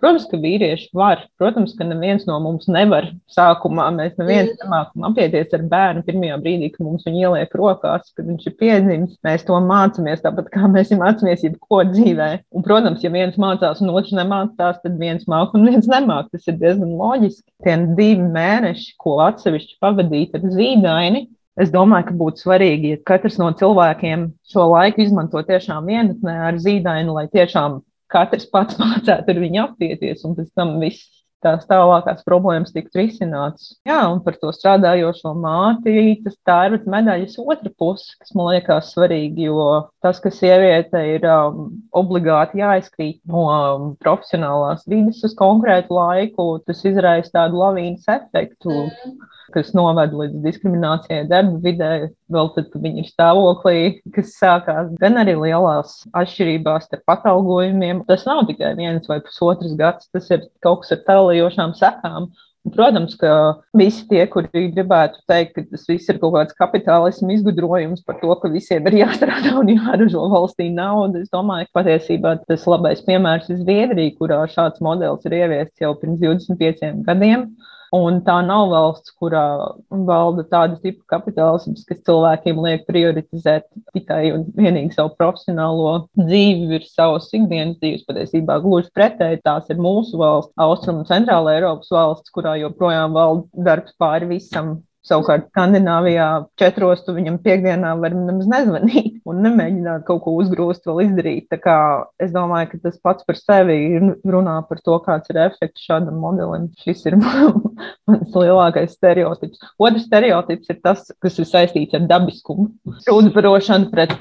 Protams, ka vīrieši var. Protams, ka neviens no mums nevar sākumā. Mēs neviens mm. nemākam apieties ar bērnu pirmajā brīdī, kad mums viņu ieliek rokās, kad viņš ir piedzimis. Mēs to mācāmies tāpat, kā mēs mācāmies jebko dzīvē. Un, protams, ja viens mācās un otrs nemācās, tad viens māk un viens nemāk. Tas ir diezgan loģiski. Tie divi mēneši, ko atsevišķi pavadīt ar zīdaini, Es domāju, ka būtu svarīgi, ja katrs no cilvēkiem šo laiku izmanto tiešām vienatnē ar zīdaini, lai tiešām katrs pats mācētu ar viņu apieties, un pēc tam viss tās tālākās problēmas tiktu risinātas. Jā, un par to strādājošo māti, tas tā ir medaļas otra puse, kas man liekas svarīgi, jo tas, ka sieviete ir um, obligāti jāizkrīt no um, profesionālās vidas uz konkrētu laiku, tas izraisa tādu lavīnas efektu. Mm kas noved līdz diskriminācijai darba vidē, vēl tad, kad viņi ir stāvoklī, kas sākās gan arī lielās atšķirībās starp atalgojumiem. Tas nav tikai viens vai pusotrs gads, tas ir kaut kas ar tālajošām sekām. Protams, ka visi tie, kuri gribētu teikt, ka tas viss ir kaut kāds kapitālismu izgudrojums par to, ka visiem ir jāstrādā un jāražo valstī naudu, es domāju, ka patiesībā tas labais piemērs ir Zviedrija, kurā šāds modelis ir ieviests jau pirms 25 gadiem. Un tā nav valsts, kurā valda tāda tipa kapitālisms, kas cilvēkiem liek prioritizēt tikai un vienīgi savu profesionālo dzīvi virs savas ikdienas dzīves. Patiesībā gluži pretēji tās ir mūsu valsts, Austrum un Centrāla Eiropas valsts, kurā joprojām valda darbs pāri visam Savukārt, Skandināvijā četros tu viņam piekdienā var nemaz nezvanīt un nemēģināt kaut ko uzgrūst, vēl izdarīt. Tā kā es domāju, ka tas pats par sevi runā par to, kāds ir efekts šādam modelim. Šis ir mans lielākais stereotips. Otrs stereotips ir tas, kas ir saistīts ar dabiskumu. Uzbarošanu pret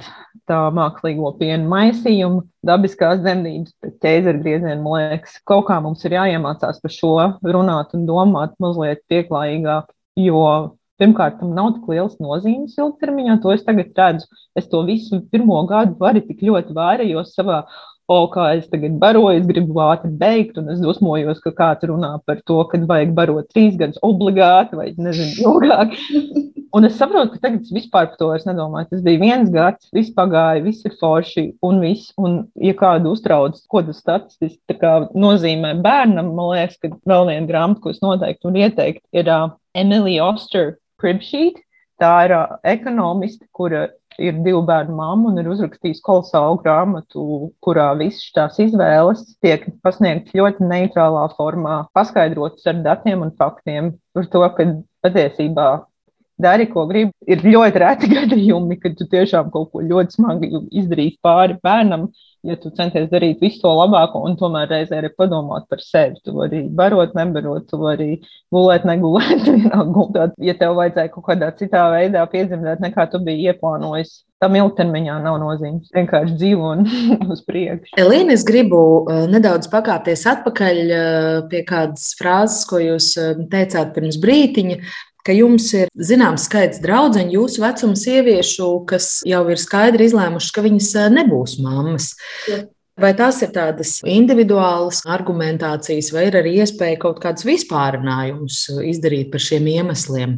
tā mākslīgo pienu maisījumu, dabiskās dzemdības, pret ķēzergriezienu, man liekas, kaut kā mums ir jāiemācās par šo runāt un domāt mazliet pieklājīgāk jo pirmkārt, tam nav tik liels nozīmes ilgtermiņā. To es tagad redzu. Es to visu pirmo gadu arī tik ļoti vairējos savā. O, kā es tagad baroju, es gribu ātri beigt, un es dosmojos, ka kāds runā par to, ka vajag barot trīs gadus obligāti vai nezinu, ilgāk. Un es saprotu, ka tagad es vispār par to nedomāju. Tas bija viens gads, viss pagāja, viss ir forši un viss. Un, ja kādu uztrauc, ko tas statistiski nozīmē bērnam, man liekas, ka vēl viena grāmata, ko es noteikti varu ieteikt, ir uh, Emilija Oster Cribsheet. Tā ir uh, ekonomiste, kura ir divu bērnu mamma un ir uzrakstījusi kolosālu grāmatu, kurā visas tās izvēles tiek pasniegtas ļoti neitrālā formā, paskaidrotas ar datiem un faktiem par to, ka patiesībā dari, ko gribi. Ir ļoti reti gadījumi, kad tu tiešām kaut ko ļoti smagi izdarīsi pāri bērnam, ja tu centies darīt visu to labāko, un tomēr reizē arī padomāt par sevi. Tu vari barot, nebarot, tu vari gulēt, negulēt. ja tev vajadzēja kaut kādā citā veidā piedzimtēt, nekā tu biji ieplānojis, tam ilgtermiņā nav nozīmes. Vienkārši dzīvo un uz priekšu. Elīna, es gribu uh, nedaudz pakāpties atpakaļ uh, pie kādas frāzes, ko jūs uh, teicāt pirms brītiņa ka jums ir zināms skaits draugu jūsu vecuma sieviešu, kas jau ir skaidri izlēmušas, ka viņas nebūs mammas. Ja. Vai tās ir tādas individuālas argumentācijas, vai ir arī iespēja kaut kādus vispārinājumus izdarīt par šiem iemesliem?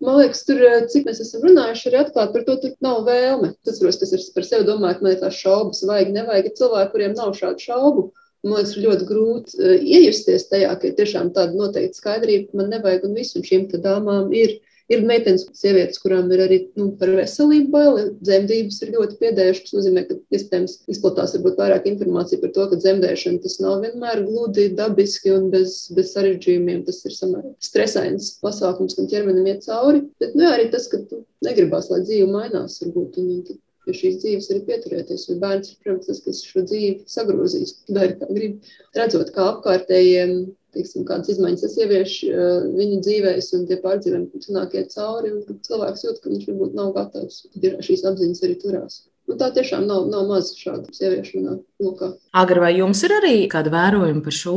Man liekas, tur, cik mēs esam runājuši, ir atklāti par to, tur nav vēlme. Tas, protams, kas ir par sevi domājot, man ir tās šaubas, vajag, nevajag. Ir cilvēki, kuriem nav šādu šaubu. Man liekas, ļoti grūti uh, iejusties tajā, ka ir tiešām tāda noteikta skaidrība, ka man nevajag, un visam šīm dāmām ir. Ir meitenes, sievietes, kurām ir arī nu, par veselību bail. Dzemdības ir ļoti piedējušas. Tas nozīmē, ka iespējams izplatās varbūt vairāk informācija par to, ka dzemdēšana tas nav vienmēr gludi, dabiski un bez, bez sarežģījumiem. Tas ir samērā stresains pasākums, kam ķermenim iet cauri. Bet nu, jā, arī tas, ka tu negribās, lai dzīve mainās, varbūt. Un, un, pie šīs dzīves arī pieturēties. Jo bērns ir, protams, tas, kas šo dzīvi sagrozīs, dari kā grib. Redzot, kā apkārtējiem, teiksim, kādas izmaiņas tas ievieš uh, viņu dzīvēs, un tie pārdzīvojumi iet cauri, un cilvēks jūt, ka viņš varbūt nav gatavs. Tad ir šīs apziņas arī turās. Nu, tā tiešām nav, nav maz šādu sieviešu lokā. Agri, vai jums ir arī kāda vērojuma par šo?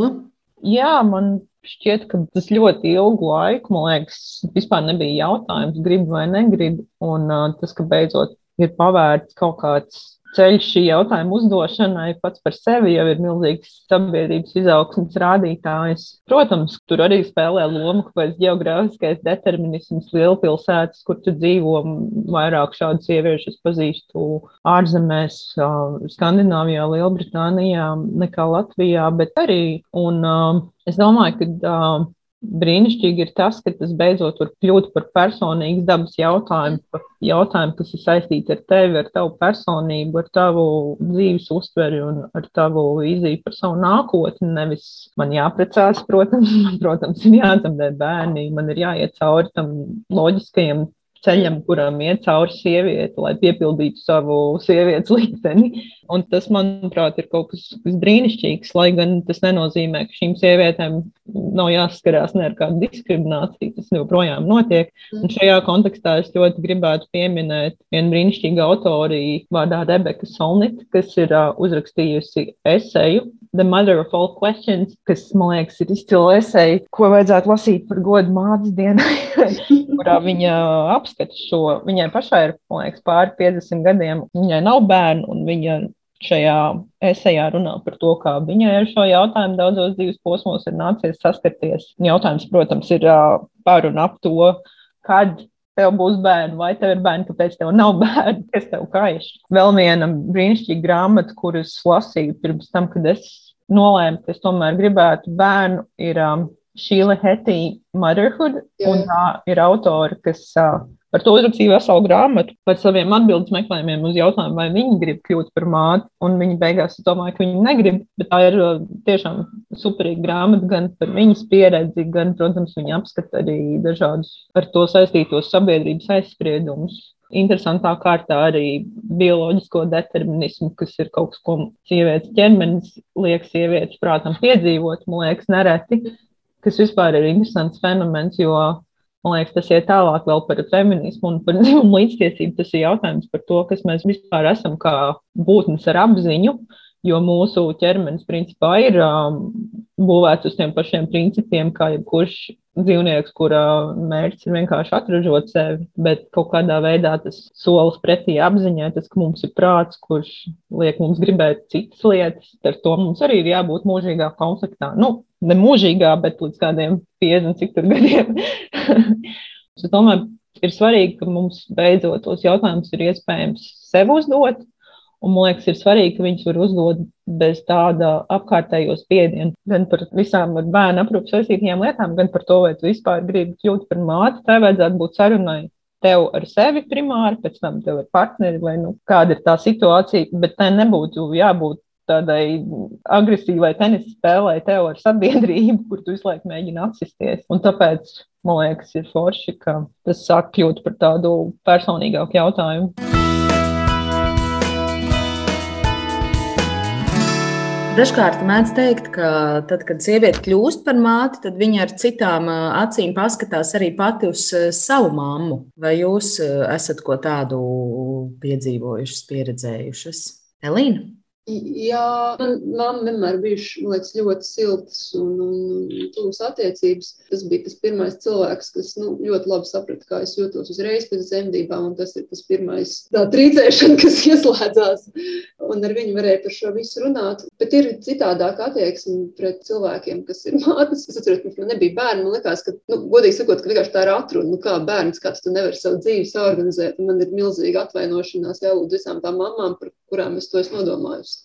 Jā, man šķiet, ka tas ļoti ilgu laiku, man liekas, vispār nebija jautājums, gribu vai negribu. Un uh, tas, ka beidzot ir pavērts kaut kāds ceļš šī jautājuma uzdošanai pats par sevi jau ir milzīgs sabiedrības izaugsmas rādītājs. Protams, tur arī spēlē lomu kaut kāds geogrāfiskais determinisms, lielpilsētas, kur tu dzīvo. Vairāk šādu sieviešu es pazīstu ārzemēs, Skandināvijā, Lielbritānijā nekā Latvijā, bet arī. Un, es domāju, ka brīnišķīgi ir tas, ka tas beidzot var kļūt par personīgas dabas jautājumu, par jautājumu, kas ir saistīts ar tevi, ar tavu personību, ar tavu dzīves uztveri un ar tavu vīziju par savu nākotni. Nevis man jāprecās, protams, man, protams, ir jādzemdē bērni, man ir jāiet cauri tam loģiskajam ceļam, kuram iet cauri sieviete, lai piepildītu savu sievietes likteni. Un tas, manuprāt, ir kaut kas, kas brīnišķīgs, lai gan tas nenozīmē, ka šīm sievietēm nav jāskarās ne ar kādu diskrimināciju. Tas joprojām notiek. Un šajā kontekstā es ļoti gribētu pieminēt vienu brīnišķīgu autori vārdā Rebeka Solnit, kas ir uh, uzrakstījusi eseju The Mother of All Questions, kas, man liekas, ir izcila esēja, ko vajadzētu lasīt par godu mātes dienai, kurā viņa apskata šo. Viņai pašai ir, man liekas, pāri 50 gadiem. Viņai nav bērnu, un viņa šajā esejā runā par to, kā viņai ar šo jautājumu daudzos dzīves posmos ir nācies saskarties. Jautājums, protams, ir par un ap to, kad tev būs bērni, vai tev ir bērni, kāpēc tev nav bērni, kas tev kaiš. Vēl viena brīnišķīga grāmata, kuras lasīju pirms tam, kad es nolēmu, ka es tomēr gribētu bērnu, ir um, Šīla Hetī Motherhood, un tā ir autora, kas uh, Par to uzrakstīja veselu grāmatu par saviem atbildības meklējumiem uz jautājumu, vai viņi grib kļūt par māti. Un viņi beigās domāja, ka viņi negrib. Bet tā ir uh, tiešām superīga grāmata gan par viņas pieredzi, gan, protams, viņa apskata arī dažādus ar to saistītos sabiedrības aizspriedumus. Interesantā kārtā arī bioloģisko determinismu, kas ir kaut kas, ko sievietes ķermenis liek sievietes prātam piedzīvot, man liekas, nereti, kas vispār ir interesants fenomens, jo Man liekas, tas ir tālāk vēl par feminismu un par dzimumu līdztiesību. Tas ir jautājums par to, kas mēs vispār esam kā būtnes ar apziņu, jo mūsu ķermenis principā ir um, būvēts uz tiem pašiem principiem, kā jebkurš dzīvnieks, kura mērķis ir vienkārši atražot sevi, bet kaut kādā veidā tas solis pretī apziņai, tas, ka mums ir prāts, kurš liek mums gribēt citas lietas, ar to mums arī ir jābūt mūžīgā konfliktā. Nu, ne mūžīgā, bet līdz kādiem 50 cik tur gadiem. es domāju, ir svarīgi, ka mums beidzot tos jautājumus ir iespējams sev uzdot. Un man liekas, ir svarīgi, ka viņus var uzdot bez tāda apkārtējo spiediena. Gan par visām ar bērnu aprūpas saistītajām lietām, gan par to, vai tu vispār gribi kļūt par māti. Tā vajadzētu būt sarunai tev ar sevi primāri, pēc tam tev ar partneri, vai nu, kāda ir tā situācija. Bet tai nebūtu jābūt tādai agresīvai tenisa spēlē tev ar sabiedrību, kur tu visu laiku mēģini atsisties. Un tāpēc, man liekas, ir forši, ka tas sāk kļūt par tādu personīgāku jautājumu. Dažkārt mēdz teikt, ka tad, kad sieviete kļūst par māti, tad viņa ar citām acīm paskatās arī pati uz savu mammu. Vai jūs esat ko tādu piedzīvojušas, pieredzējušas? Elīna? Jā, man mamma vienmēr bijuši, man liekas, ļoti siltas un, un, tuvas attiecības. Tas bija tas pirmais cilvēks, kas nu, ļoti labi saprata, kā es jūtos uzreiz pēc dzemdībām, tas ir tas pirmais trīcēšana, kas ieslēdzās, un ar viņu varēja par šo visu runāt. Bet ir citādāk attieksme pret cilvēkiem, kas ir mātes. Es atceros, ka man nebija bērni, man liekas, ka, nu, godīgi sakot, ka vienkārši tā ir atruna, nu, kā bērns, kā tu nevari savu dzīvi saorganizēt, man ir milzīga atvainošanās jālūdz visām tām mamām, par kurām es to esmu nodomājusi.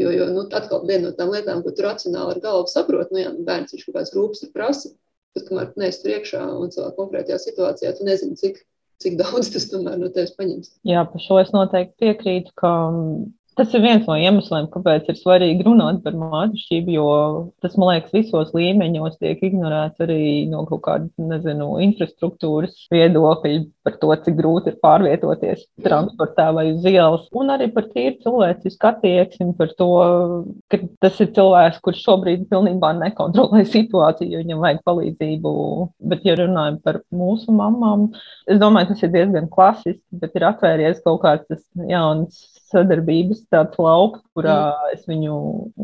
Jo, jo nu, atkal viena no tām lietām, ko tu racionāli ar galvu saproti, nu, jā, nu, bērns viņš kaut kāds rūpes ir prasa, bet kamēr tu neesi tur iekšā un savā konkrētajā situācijā, tu nezini, cik, cik daudz tas tomēr no tevis paņems. Jā, par šo es noteikti piekrītu, ka Tas ir viens no iemesliem, kāpēc ir svarīgi runāt par māksliniecību, jo tas, man liekas, visos līmeņos tiek ignorēts arī no kaut kādas, nezinu, infrastruktūras viedokļa par to, cik grūti ir pārvietoties transportā vai uz ielas, un arī par tīri cilvēcisku attieksmi, par to, ka tas ir cilvēks, kurš šobrīd pilnībā nekontrolē situāciju, viņam vajag palīdzību. Bet, ja runājam par mūsu mamām, es domāju, tas ir diezgan klasiski, bet ir atvēries kaut kāds jauns sadarbības tāds lauks, kurā mm. es viņu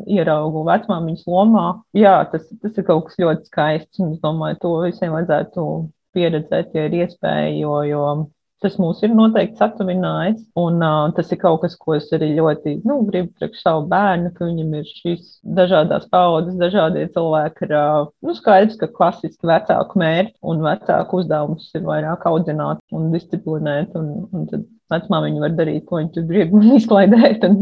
ieraugu vecmāmiņas lomā. Jā, tas, tas ir kaut kas ļoti skaists, un es domāju, to visiem vajadzētu pieredzēt, ja ir iespēja, jo, jo tas mūs ir noteikti satuvinājis. Un uh, tas ir kaut kas, ko es arī ļoti nu, gribu priekš savu bērnu, ka viņam ir šīs dažādas paudzes, dažādie cilvēki. Ir uh, nu, skaidrs, ka klasiski vecāku mērķi un vecāku uzdevums ir vairāk audzināt un disciplinēt. Un, un tad vecmāmiņa var darīt, ko viņa tur grib, un izklaidēt un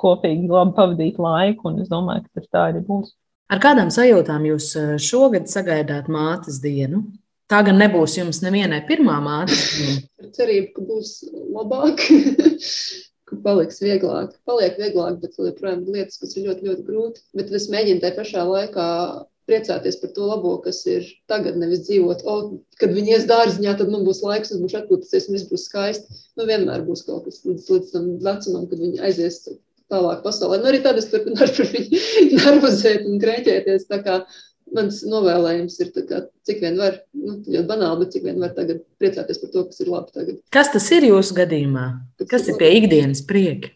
kopīgi labi pavadīt laiku. Un es domāju, ka tas tā arī būs. Ar kādām sajūtām jūs šogad sagaidāt mātes dienu? Tā gan nebūs jums nevienai pirmā. Ar cerību, ka būs labāk, ka paliks vieglāk. Paliek vieglāk, bet joprojām lietas, kas ir ļoti, ļoti grūti. Bet es mēģinu tajā pašā laikā priecāties par to labo, kas ir tagad, nevis dzīvot, o, kad viņi ies dārziņā, tad man būs laiks, es būšu atpūtusies, un viss būs skaisti. Nu, vienmēr būs kaut kas līdz, līdz tam vecumam, kad viņi aizies tālāk pasaulē. Nu, arī tad es turpināšu par viņu nervozēt un krēķēties. Tā kā mans novēlējums ir, kā, cik vien var, nu, ļoti banāli, bet cik vien var tagad priecāties par to, kas ir labi tagad. Kas tas ir jūsu gadījumā? Kas, ir pie ikdienas prieka?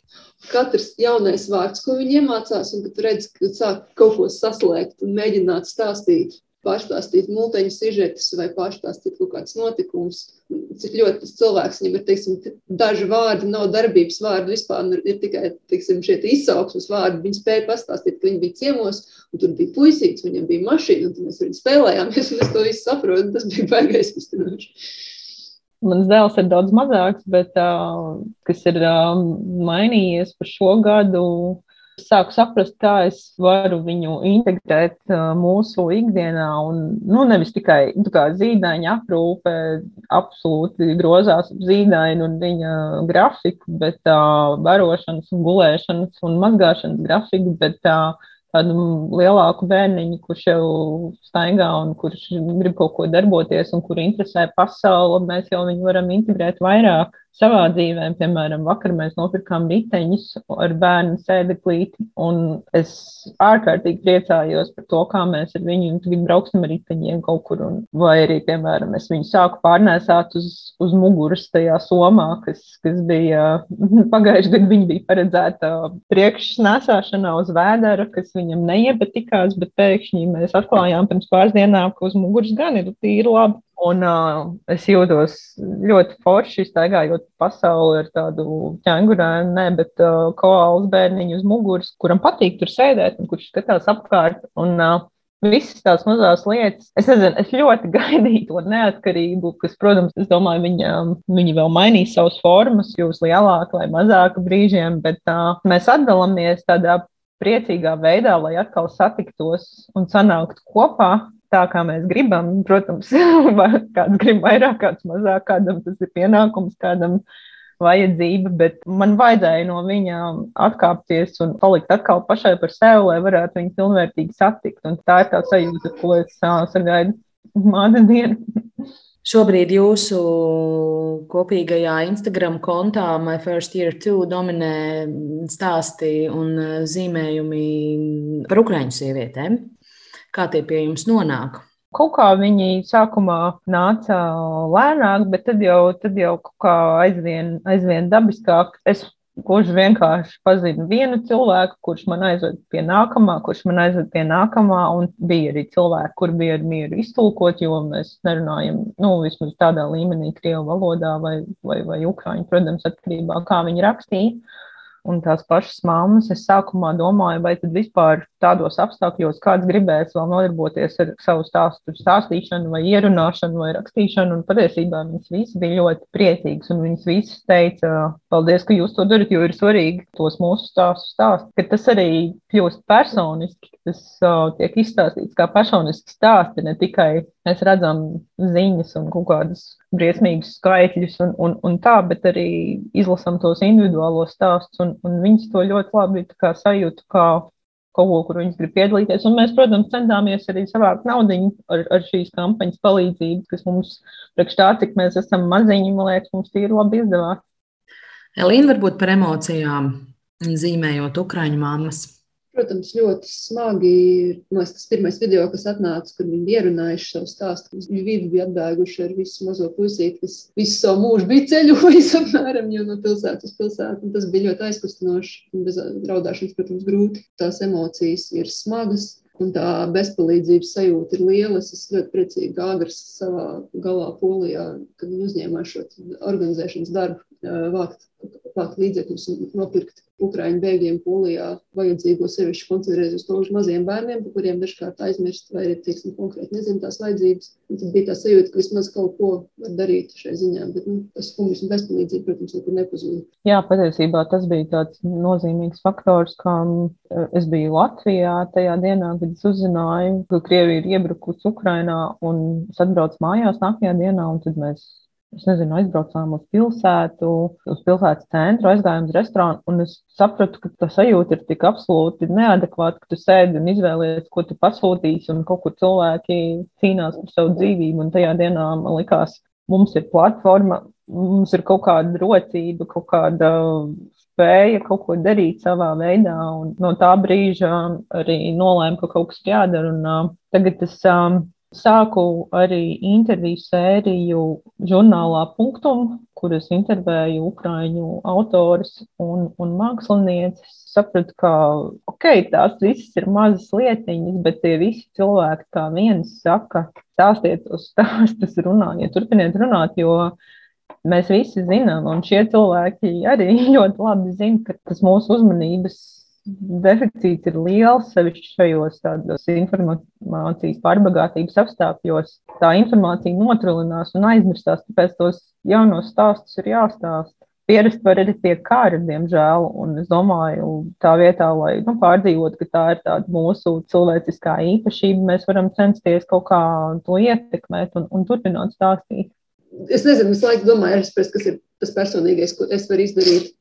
katrs jaunais vārds, ko viņi iemācās, un kad redz, ka sāk kaut ko saslēgt un mēģināt stāstīt pārstāstīt multeņu sižetus vai pārstāstīt kaut kādus notikumus. Cik ļoti tas cilvēks viņam ir, teiksim, daži vārdi, nav darbības vārdi, vispār ir, ir tikai, teiksim, šie izsauksmes vārdi. Viņi spēja pastāstīt, ka viņi bija ciemos, un tur bija puisīgs, viņam bija mašīna, un mēs viņu spēlējāmies, un es to visu saprotu, tas bija baigais kustinoši. Mans dēls ir daudz mazāks, bet uh, kas ir uh, mainījies par šo gadu, sāku saprast, kā es varu viņu integrēt uh, mūsu ikdienā. Un, nu, nevis tikai nu, zīdaiņa aprūpe, absolūti grozās ap zīdaini un viņa grafiku, bet uh, barošanas, un gulēšanas un mazgāšanas grafiku. Bet, uh, tādu lielāku bērniņu, kurš jau staigā un kurš grib kaut ko darboties un kur interesē pasauli, mēs jau viņu varam integrēt vairāk savā dzīvē. Piemēram, vakar mēs nopirkām riteņus ar bērnu sēdeklīti, un es ārkārtīgi priecājos par to, kā mēs ar viņu tagad brauksim ar riteņiem kaut kur. Un, vai arī, piemēram, es viņu sāku pārnēsāt uz, uz muguras tajā somā, kas, kas bija pagājuši gadu, viņa bija paredzēta priekšnēsāšanā uz vēdera, kas viņam neiepatikās, bet pēkšņi mēs atklājām pirms pāris dienām, ka uz muguras gan ir tīri labi. Un uh, es jūtos ļoti forši, staigājot pasauli ar tādu ķēngurēnu, ne, bet uh, koāls bērniņu uz muguras, kuram patīk tur sēdēt un kurš skatās apkārt. Un, uh, Visas tās mazas lietas, es nezinu, es ļoti gaidīju to neatkarību, kas, protams, es domāju, viņa, viņa vēl mainīs savas formas, kļūs lielāka vai mazāka brīžiem, bet uh, mēs atdalāmies tādā priecīgā veidā, lai atkal satiktos un sanāktu kopā tā, kā mēs gribam. Protams, kāds grib vairāk, kāds mazāk, kādam tas ir pienākums, kādam vajadzība, bet man vajadzēja no viņa atkāpties un palikt atkal pašai par sevi, lai varētu viņu pilnvērtīgi satikt. Un tā ir tā sajūta, ko es sagaidu māte dienu. Šobrīd jūsu kopīgajā Instagram kontā My First Year Two dominē stāsti un zīmējumi par ukraiņu sievietēm. Kā tie pie jums nonāk? Kaut kā viņi sākumā nāca lēnāk, bet tad jau, tad jau kaut kā aizvien, aizvien dabiskāk. Es Kurš vienkārši pazina vienu cilvēku, kurš man aizved pie nākamā, kurš man aizved pie nākamā, un bija arī cilvēki, kur bija ar mieru iztulkot, jo mēs nerunājam, nu, vismaz tādā līmenī, krievu valodā vai, vai, vai ukrāņu, protams, atkarībā, kā viņi rakstīja un tās pašas mammas. Es sākumā domāju, vai tad vispār tādos apstākļos kāds gribēs vēl nodarboties ar savu stāstu stāstīšanu, vai ierunāšanu, vai rakstīšanu. Un patiesībā viņas visas bija ļoti priecīgas, un viņas visas teica, paldies, ka jūs to darat, jo ir svarīgi tos mūsu stāstus stāstīt, ka tas arī kļūst personiski, tas uh, tiek izstāstīts kā personisks stāsts, ne tikai mēs redzam ziņas un kaut kādus briesmīgus skaitļus un, un, un tā, bet arī izlasam tos individuālos stāstus, un, un viņas to ļoti labi sajūta kā kaut ko, kur viņas grib piedalīties. Un mēs, protams, centāmies arī savākt naudu ar, ar šīs kampaņas palīdzību, kas mums, priekš tā, cik mēs esam maziņi, man liekas, mums tīri labi izdevās. Elīna, varbūt par emocijām zīmējot Ukraiņu māmas. Protams, ļoti smagi ir tas pirmais video, kas atnāca, kad viņi ierunājuši savu stāstu. Viņi vidi bija atbēguši ar visu mazo puisīti, kas visu savu mūžu bija ceļojis apmēram no pilsētas uz pilsētu. Tas bija ļoti aizkustinoši. Bez raudāšanas, protams, grūti. Tās emocijas ir smagas. Un tā bezpalīdzības sajūta ir liela. Es ļoti priecīga, ka Agrs savā galā polijā, kad viņi uzņēmās šo organizēšanas darbu, vākt, vākt līdzekļus un nopirkt Ukrāņu bēgļiem Polijā vajadzīgo sevišķi koncentrēties uz to uz maziem bērniem, par kuriem dažkārt aizmirst, vai arī, teiksim, konkrēti nezinu tās vajadzības. Un tad bija tā sajūta, ka vismaz kaut ko var darīt šai ziņā, bet nu, tas humus un bezpalīdzība, protams, nekur nepazūd. Jā, patiesībā tas bija tāds nozīmīgs faktors, ka eh, es biju Latvijā tajā dienā, kad es uzzināju, ka Krievija ir iebrukusi Ukrainā un es atbraucu mājās nākamajā dienā, un tad mēs Es nezinu, aizbraucām uz pilsētu, uz pilsētas centru, aizgājām uz restorānu, un es sapratu, ka tā sajūta ir tik absolūti neadekvāta, ka tu sēdi un izvēlies, ko tu pasūtīsi, un kaut kur cilvēki cīnās par savu dzīvību. Un tajā dienā man likās, mums ir platforma, mums ir kaut kāda rocība, kaut kāda spēja kaut ko darīt savā veidā. No tā brīža arī nolēmu, ka kaut kas jādara. Un, uh, tagad es um, Sāku arī interviju sēriju žurnālā Punktum, kur es intervēju ukraiņu autors un, un mākslinieces. Sapratu, ka okay, tās visas ir mazas lietiņas, bet tie visi cilvēki kā viens saka, stāstiet tos stāstus, runājiet, turpiniet runāt, jo mēs visi zinām, un šie cilvēki arī ļoti labi zina, ka tas mūsu uzmanības deficīts ir liels, sevišķi šajos tādos informācijas pārbagātības apstākļos. Tā informācija notrilinās un aizmirstās, tāpēc tos jaunos stāstus ir jāstāsta. Pierast var arī pie kāra, diemžēl, un es domāju, tā vietā, lai nu, pārdzīvotu, ka tā ir tāda mūsu cilvēciskā īpašība, mēs varam censties kaut kā to ietekmēt un, un turpināt stāstīt. Es nezinu, es laiku domāju, kas ir tas personīgais, ko es varu izdarīt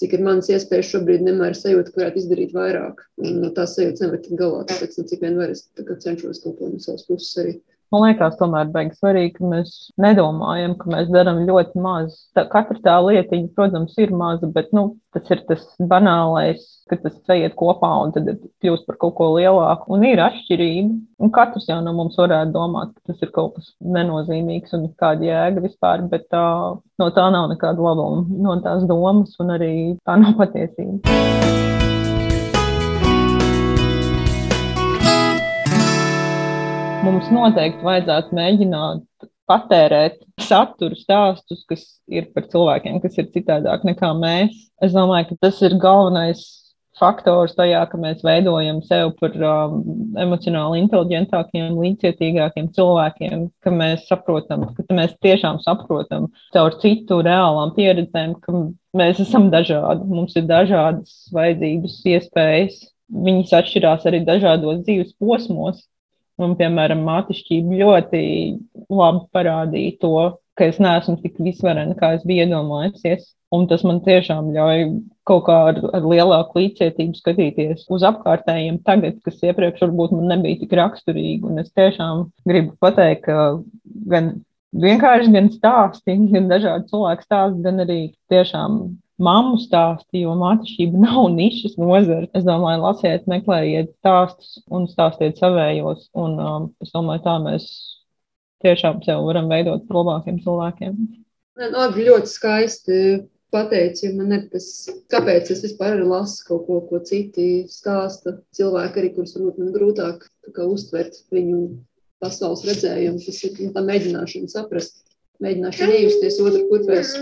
cik ir manas iespējas šobrīd, nemēr sajūta, ka varētu izdarīt vairāk. Un no tās sajūtas nevar tikt galā. Tāpēc, nu, cik vien var, es cenšos ko no savas puses arī Man liekas, tomēr beigas svarīgi, ka mēs nedomājam, ka mēs darām ļoti maz. Tā, katra tā lietiņa, protams, ir maza, bet nu, tas ir tas banālais, ka tas aiziet kopā un tad kļūst par kaut ko lielāku. Un ir atšķirība. Un katrs jau no mums varētu domāt, ka tas ir kaut kas nenozīmīgs un kāda jēga vispār, bet tā, no tā nav nekāda labuma. No tās domas un arī tā nav patiesība. Mums noteikti vajadzētu mēģināt patērēt saturu stāstus, kas ir par cilvēkiem, kas ir citādāk nekā mēs. Es domāju, ka tas ir galvenais faktors tajā, ka mēs veidojam sevi par um, emocionāli inteliģentākiem, līdzcietīgākiem cilvēkiem, ka mēs saprotam, ka mēs tiešām saprotam caur citu reālām pieredzēm, ka mēs esam dažādi, mums ir dažādas vajadzības, iespējas. Viņas atšķirās arī dažādos dzīves posmos. Un, piemēram, mātišķība ļoti labi parādīja to, ka es neesmu tik visvarena, kā es biju iedomājusies. Un tas man tiešām ļauj kaut kā ar, ar lielāku līdzcietību skatīties uz apkārtējiem tagad, kas iepriekš varbūt man nebija tik raksturīgi. Un es tiešām gribu pateikt, ka gan vienkārši gan stāsti, gan dažādi cilvēku stāsti, gan arī tiešām mammu stāsti, jo mātišķība nav nišas nozara. Es domāju, lasiet, meklējiet stāstus un stāstiet savējos. Un um, es domāju, tā mēs tiešām sev varam veidot par labākiem cilvēkiem. Nu, ļoti skaisti pateici, man ir tas, kāpēc es vispār lasu kaut ko, ko citi stāsta. Cilvēki arī, kurus varbūt man grūtāk uztvert viņu pasaules redzējumu, tas ir nu, tā mēģināšana saprast, mēģināšana iejusties otru kurpēs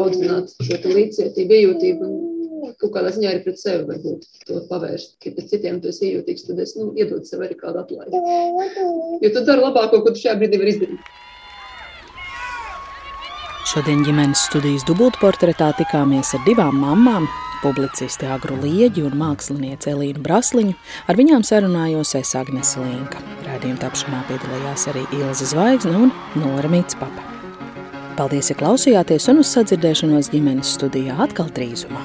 audzināt šo līdzcietību, iejūtību un kaut kādā ziņā arī pret sevi varbūt to pavērst. Ja pret citiem tu esi iejūtīgs, tad es nu, iedodu sev arī kādu atlaidi. Jo tu dari labāko, ko tu šajā brīdī vari izdarīt. Šodien ģimenes studijas dubultportretā tikāmies ar divām mamām, publicisti Agru Lieģi un mākslinieci Elīnu Brasliņu. Ar viņām sarunājos es Agnese Linka. Rādījuma tapšanā piedalījās arī Ilza Zvaigzne un Nora Mītspapa. Paldies, ka klausījāties un uz sadzirdēšanos ģimenes studijā atkal drīzumā.